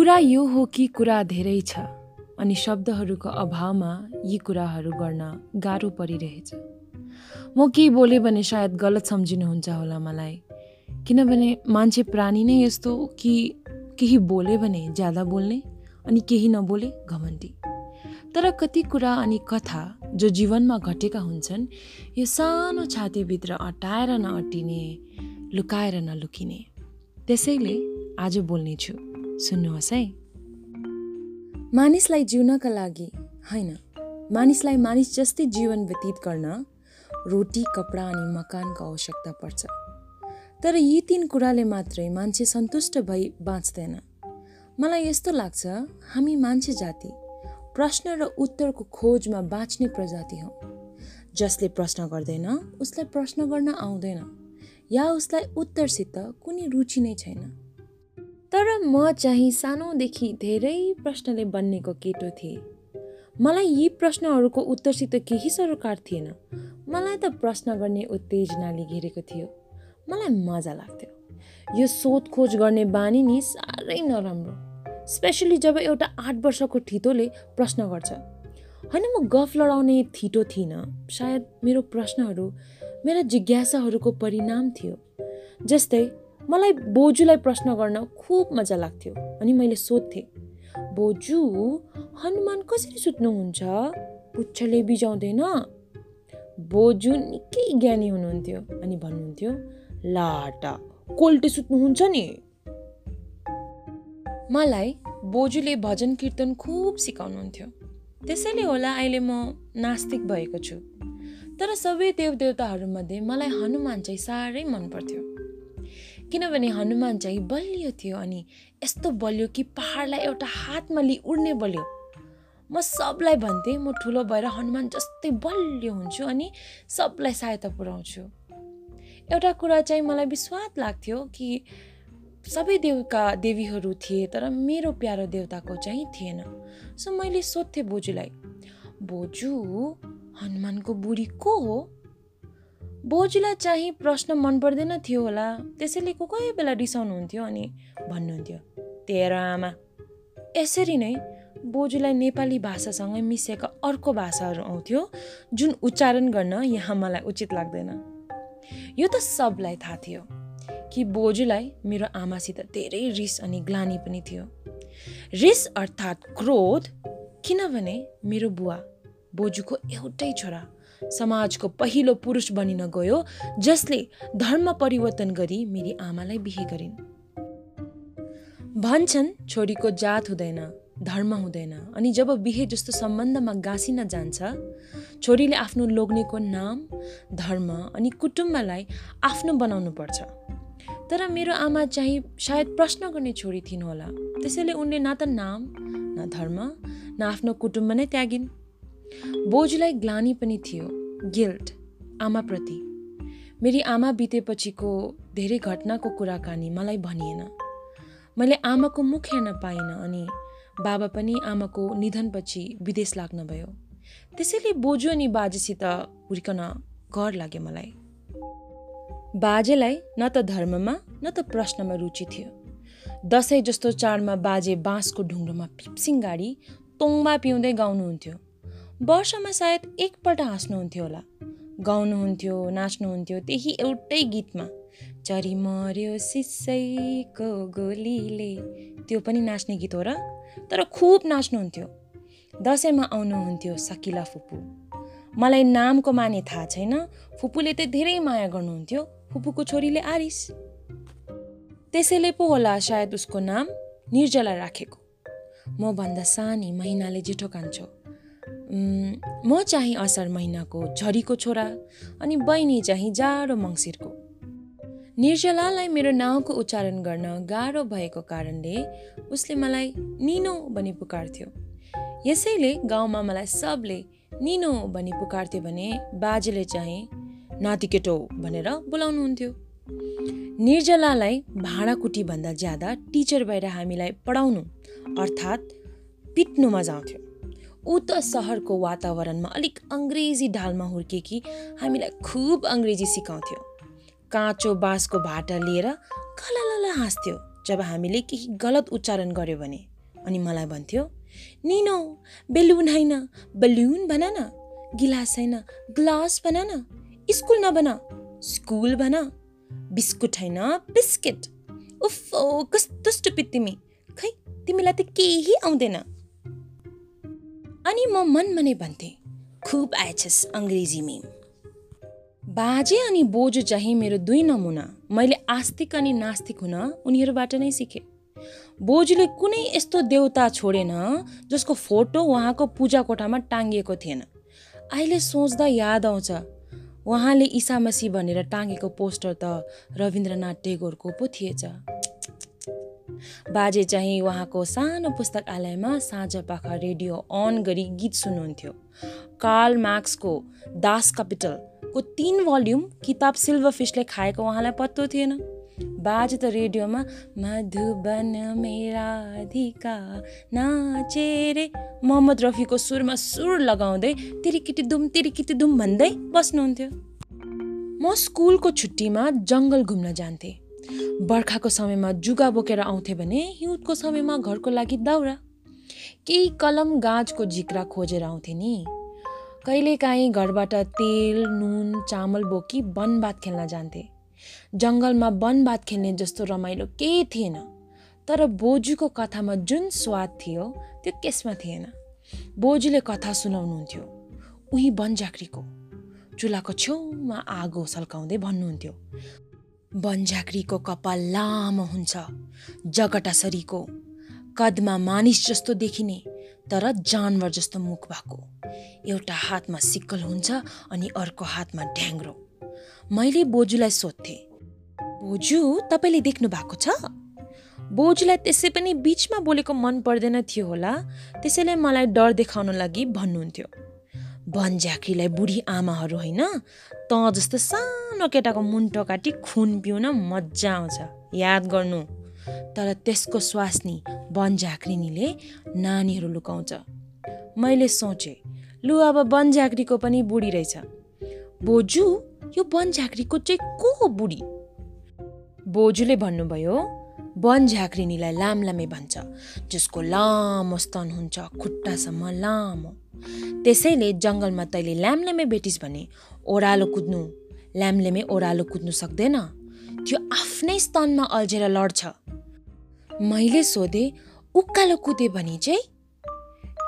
कुरा यो हो कि कुरा धेरै छ अनि शब्दहरूको अभावमा यी कुराहरू गर्न गाह्रो परिरहेछ। म केही बोलेँ भने सायद गलत सम्झिनुहुन्छ होला मलाई किनभने मान्छे प्राणी नै यस्तो कि केही बोल्यो भने ज्यादा बोल्ने अनि केही नबोले घमण्डी। तर कति कुरा अनि कथा जो जीवनमा घटेका हुन्छन् यो सानो छातीभित्र अटाएर नअटिने लुकाएर नलुकिने त्यसैले आज बोल्नेछु। सुन्नुहोस् है। मानिसलाई जिउनका लागि होइन मानिसलाई मानिस जस्तै जीवन व्यतीत गर्न रोटी कपडा अनि मकानको आवश्यकता पर्छ। तर यी तिन कुराले मात्रै मान्छे सन्तुष्ट भई बाँच्दैन। मलाई यस्तो लाग्छ हामी मान्छे जाति प्रश्न र उत्तरको खोजमा बाँच्ने प्रजाति हौ। जसले प्रश्न गर्दैन उसलाई प्रश्न गर्न आउँदैन या उसलाई उत्तरसित कुनै रुचि नै छैन। तर म चाहिँ सानोदेखि धेरै प्रश्नले बन्नेको केटो थिएँ। मलाई यी प्रश्नहरूको उत्तरसित केही सरोकार थिएन। मलाई त प्रश्न गर्ने उत्तेजनाले घेरेको थियो। मलाई मजा लाग्थ्यो। यो सोधखोज गर्ने बानी नि साह्रै नराम्रो स्पेसली जब एउटा आठ वर्षको ठिटोले प्रश्न गर्छ। होइन म गफ लडाउने थिटो थिइनँ। सायद मेरो प्रश्नहरू मेरा जिज्ञासाहरूको परिणाम थियो। जस्तै मलाई बोजूलाई प्रश्न गर्न खुब मजा लाग्थ्यो अनि मैले सोध्थेँ बोजू हनुमान कसरी सुत्नुहुन्छ? पुच्छले बिजाउँदैन बोजू निकै ज्ञानी हुनुहुन्थ्यो अनि भन्नुहुन्थ्यो लाटा कोल्टे सुत्नुहुन्छ नि? मलाई बोजूले भजन कीर्तन खुब सिकाउनुहुन्थ्यो। त्यसैले होला अहिले म नास्तिक भएको छु। तर सबै देवदेवताहरूमध्ये मलाई हनुमान चाहिँ साह्रै मन पर्थ्यो किनभने हनुमान चाहिँ बलियो थियो अनि यस्तो बलियो कि पहाडलाई एउटा हातमा लि उड्ने बलियो। म सबलाई भन्थेँ म ठुलो भएर हनुमान जस्तै बलियो हुन्छु अनि सबलाई सहायता पुऱ्याउँछु। एउटा कुरा चाहिँ मलाई विश्वास लाग्थ्यो कि सबै देवका देवीहरू थिए तर मेरो प्यारो देवताको चाहिँ थिएन। सो मैले सोध्थेँ बोजूलाई बोजू हनुमानको बुढी को हो? बोजूलाई चाहिँ प्रश्न मन पर्दैन थियो होला। त्यसैले को कोही बेला रिसाउनुहुन्थ्यो अनि भन्नुहुन्थ्यो तेरो आमा। यसरी नै बोजूलाई नेपाली भाषासँगै मिसिएका अर्को भाषाहरू आउँथ्यो जुन उच्चारण गर्न यहाँ मलाई उचित लाग्दैन। यो त सबलाई थाहा थियो कि बोजूलाई मेरो आमासित धेरै रिस अनि ग्लानी पनि थियो। रिस अर्थात् क्रोध किनभने मेरो बुवा बोजूको एउटै छोरा समाजको पहिलो पुरुष बनिन गयो जसले धर्म परिवर्तन गरी मेरी आमालाई बिहे गरिन्। भन्छन् छोरीको जात हुँदैन धर्म हुँदैन अनि जब बिहे जस्तो सम्बन्धमा गाँसिन जान्छ छोरीले आफ्नो लोग्नेको नाम धर्म अनि कुटुम्बलाई आफ्नो बनाउनु पर्छ। तर मेरो आमा चाहिँ सायद प्रश्न गर्ने छोरी थिइन् होला। त्यसैले उनले न त नाम न धर्म न आफ्नो कुटुम्ब नै त्यागिन्। बोजूलाई ग्लानी पनि थियो। गिल्ट आमाप्रति मेरी आमा बितेपछिको धेरै घटनाको कुराकानी मलाई भनिएन। मैले आमाको मुख हेर्न पाइनँ अनि बाबा पनि आमाको निधनपछि विदेश लाग्न भयो। त्यसैले बोजू अनि बाजेसित हुर्कन घर लाग्यो मलाई। बाजेलाई न त धर्ममा न त प्रश्नमा रुचि थियो। दसैँ जस्तो चाडमा बाजे बाँसको ढुङ्ग्रोमा पिप्सिङ गाडी तोङमा पिउँदै गाउनुहुन्थ्यो। वर्षमा सायद एकपल्ट हाँस्नुहुन्थ्यो होला। गाउनुहुन्थ्यो नाच्नुहुन्थ्यो त्यही एउटै गीतमा। चरी मर्यो सिसैको गोलीले। त्यो पनि नाच्ने गीत हो र? तर खुब नाच्नुहुन्थ्यो। दसैँमा आउनुहुन्थ्यो सकिला फुपू। मलाई नामको माने थाहा छैन। फुपूले त धेरै माया गर्नुहुन्थ्यो। फुपूको छोरीले आरिस। त्यसैले पो होला सायद उसको नाम निर्जला राखेको। म भन्दा सानी महिनाले जेठो कान्छो। म चाहिँ असार महिनाको झरीको छोरा अनि बहिनी चाहिँ जाडो मङ्सिरको। निर्जलालाई मेरो नाउँको उच्चारण गर्न गाह्रो भएको कारणले उसले मलाई निनो भनी पुकार्थ्यो। यसैले गाउँमा मलाई सबले निनो भनी पुकार्थ्यो भने बाजेले चाहिँ नातिकेटो भनेर बोलाउनुहुन्थ्यो। निर्जलालाई भाँडाकुटी भन्दा ज्यादा टिचर भएर हामीलाई पढाउनु अर्थात् पिट्नु मजा आउँथ्यो। ऊ त सहरको वातावरणमा अलिक अङ्ग्रेजी ढालमा हुर्केकी हामीलाई खुब अङ्ग्रेजी सिकाउँथ्यो। काँचो बाँसको भाटा लिएर कलल हाँस्थ्यो जब हामीले केही गलत उच्चारण गर्यो भने। अनि मलाई भन्थ्यो निनो बेलुन होइन बलुन भन न गिलास होइन ग्लास भन न स्कुल नभन स्कुल भन बिस्कुट होइन बिस्किट। उफ कस्तो स्टुपिड तिमी। खै तिमीलाई त केही आउँदैन। अनि म मनमा नै भन्थेँ खुब आएछस् अङ्ग्रेजी मिम। बाजे अनि बोजू चाहिँ मेरो दुई नमुना मैले आस्तिक अनि नास्तिक हुन उनीहरूबाट नै सिकेँ। बोजूले कुनै यस्तो देउता छोडेन जसको फोटो उहाँको पूजा कोठामा टाङ्गिएको थिएन। अहिले सोच्दा याद आउँछ उहाँले इसा मसी भनेर टाँगेको पोस्टर त रविन्द्रनाथ टेगोरको पो थिएछ। बाजे चाहिँ उहाँको सानो पुस्तकालयमा साँझ पाखा रेडियो अन गरी गीत सुन्नुहुन्थ्यो। कार्ल मार्क्सको दास कपिटलको तिन भल्युम किताब सिल्भर फिसले खाएको उहाँलाई पत्तो थिएन। बाजे त रेडियोमा मधुबन मेरा अधिका नाचेरे मोहम्मद रफीको सुरमा सुर लगाउँदै तिरिकिटी दुम तिरिकिटी दुम भन्दै बस्नुहुन्थ्यो। म स्कुलको छुट्टीमा जङ्गल घुम्न जान्थेँ। बर्खाको समयमा जुगा बोकेर आउँथे भने हिउँदको समयमा घरको लागि दाउरा। केही कलम गाजको झिक्रा खोजेर आउँथे नि। कहिलेकाहीँ घरबाट तेल नुन चामल बोकी वनबात खेल्न जान्थे। जङ्गलमा वनबात खेल्ने जस्तो रमाइलो केही थिएन। तर बोजूको कथामा जुन स्वाद थियो त्यो केसमा थिएन। बोजूले कथा सुनाउनुहुन्थ्यो उही वनझाक्रीको चुलाको छेउमा आगो सल्काउँदै भन्नुहुन्थ्यो वनझाक्रीको कपाल लामो हुन्छ जगटासरीको। कदमा मानिस जस्तो देखिने तर जानवर जस्तो मुख भएको। एउटा हातमा सिक्कल हुन्छ अनि अर्को हातमा ढ्याङ्ग्रो। मैले बोजूलाई सोध्थेँ बोजू तपाईँले देख्नु भएको छ? बोजूलाई त्यसै पनि बिचमा बोलेको मन पर्दैन थियो होला। त्यसैले मलाई डर देखाउन लागि भन्नुहुन्थ्यो। झाँक्रीलाई बुढी आमाहरू होइन? त जस्तो सानो केटाको मुन्टो काटी खुन पिउन मजा आउँछ। याद गर्नु। तर त्यसको स्वास्नी वन झाँक्रिनीले नानीहरू लुकाउँछ। मैले सोचेँ लु अब वन झाँक्रीको पनि बुढी रहेछ। बोजू यो वन झाँक्रीको चाहिँ को हो बुढी? बोजूले भन्नुभयो वन झाँक्रिनीलाई लामलामे भन्छ जसको लामो स्तन हुन्छ खुट्टासम्म लामो। त्यसैले जङ्गलमा तैँले ल्यामल्यामे भेटिस् भने ओह्रालो कुद्नु। ल्यामल्यामे ओह्रालो कुद्नु सक्दैन। त्यो आफ्नै स्तनमा अल्झेर लड्छ। मैले सोधेँ उकालो कुदे भने चाहिँ?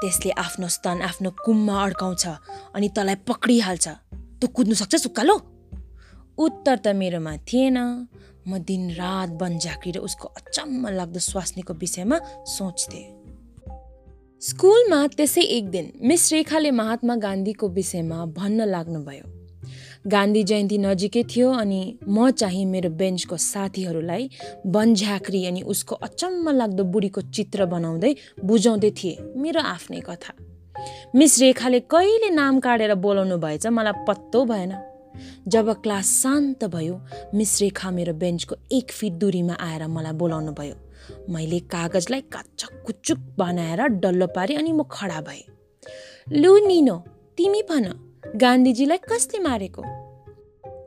त्यसले आफ्नो स्तन आफ्नो कुममा अड्काउँछ अनि तँलाई पक्रिहाल्छ। तँ कुद्नु सक्छस् उकालो? उत्तर त मेरोमा थिएन। म दिनरात वन झाँक्री र उसको अचम्म लाग्दो स्वास्नीको विषयमा सोच्थेँ। स्कुलमा त्यसै एक दिन मिस रेखाले महात्मा गान्धीको विषयमा भन्न लाग्नुभयो। गान्धी जयन्ती नजिकै थियो अनि म चाहिँ मेरो बेन्चको साथीहरूलाई बनझाँक्री अनि उसको अचम्म लाग्दो बुढीको चित्र बनाउँदै बुझाउँदै थिएँ मेरो आफ्नै कथा। मिस रेखाले कहिले नाम काटेर बोलाउनु भएछ मलाई पत्तो भएन। जब क्लास शान्त भयो मिस रेखा मेरो बेन्चको एक फिट दुरीमा आएर मलाई बोलाउनु भयो। मैले कागजलाई काचक कुचुक बनाएर डल्लो पारेँ अनि म खडा भएँ। लु निनो तिमी भन गान्धीजीलाई कसले मारेको?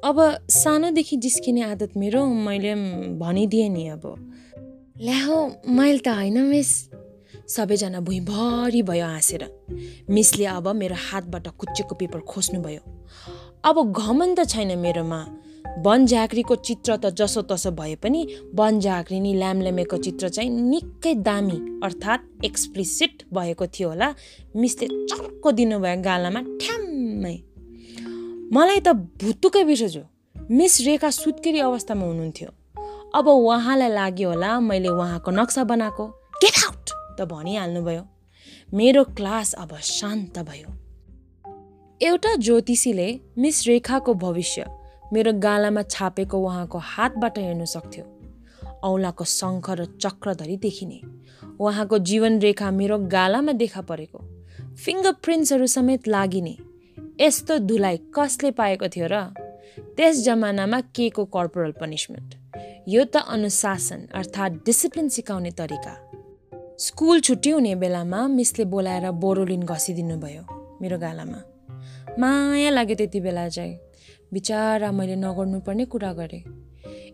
अब सानोदेखि जिस्किने आदत मेरो मैले भनिदिएँ नि अब। ल्याहो मैले त होइन मिस। सबैजना भुइँभरि भयो हाँसेर। मिसले अब मेरो हातबाट कुच्चेको पेपर खोज्नुभयो। अब घमन त छैन मेरोमा। वन झाँक्रीको चित्र त जसो तसो भए पनि वन झाँक्रिनी ल्यामल्यामेको चित्र चाहिँ निकै दामी अर्थात् एक्सप्लिसिट भएको थियो होला। मिसले चर्को दिनुभयो गालामा ठ्याम्मै। मलाई त भुत्तुकै बिर्सजु मिस रेखा सुत्केरी अवस्थामा हुनुहुन्थ्यो। अब उहाँलाई लाग्यो होला मैले उहाँको नक्सा बनाएको। गेट आउट त भनिहाल्नुभयो। मेरो क्लास अब शान्त भयो। एउटा ज्योतिषीले मिस रेखाको भविष्य मेरो गालामा छापेको उहाँको हातबाट हेर्न सक्थ्यो। औँलाको शङ्ख र चक्रधरी देखिने। उहाँको जीवन रेखा मेरो गालामा देखा परेको। फिङ्गर प्रिन्ट्सहरू समेत लागिने। यस्तो धुलाइ कसले पाएको थियो र? त्यस जमानामा के को कर्पोरल पनिसमेन्ट यो त अनुशासन अर्थात् डिसिप्लिन सिकाउने तरिका। स्कुल छुट्टी हुने बेलामा मिसले बोलाएर बोरोलिन घसिदिनु भयो मेरो गालामा। माया लाग्यो त्यति बेला चाहिँ। बिचारा मैले नगर्नुपर्ने कुरा गरेँ।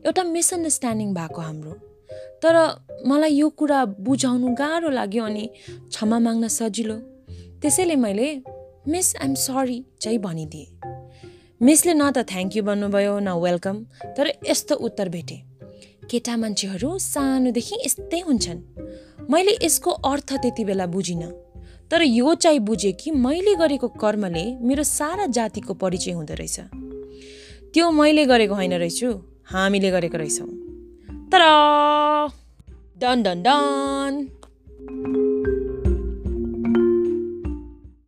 एउटा मिसअन्डरस्ट्यान्डिङ भएको हाम्रो। तर मलाई यो कुरा बुझाउनु गाह्रो लाग्यो अनि क्षमा माग्न सजिलो। त्यसैले मैले मिस आइएम सरी चाहिँ भनिदिएँ। मिसले न त थ्याङ्क यू भन्नुभयो न वेलकम तर यस्तो उत्तर भेटेँ। केटा मान्छेहरू सानोदेखि यस्तै हुन्छन्। मैले यसको अर्थ त्यति बेला बुझिनँ। तर यो चाहिँ बुझेँ कि मैले गरेको कर्मले मेरो सारा जातिको परिचय हुँदो रहेछ। त्यो मैले गरेको होइन रहेछु। हामीले गरेको रहेछौँ। तर! डन डन डन।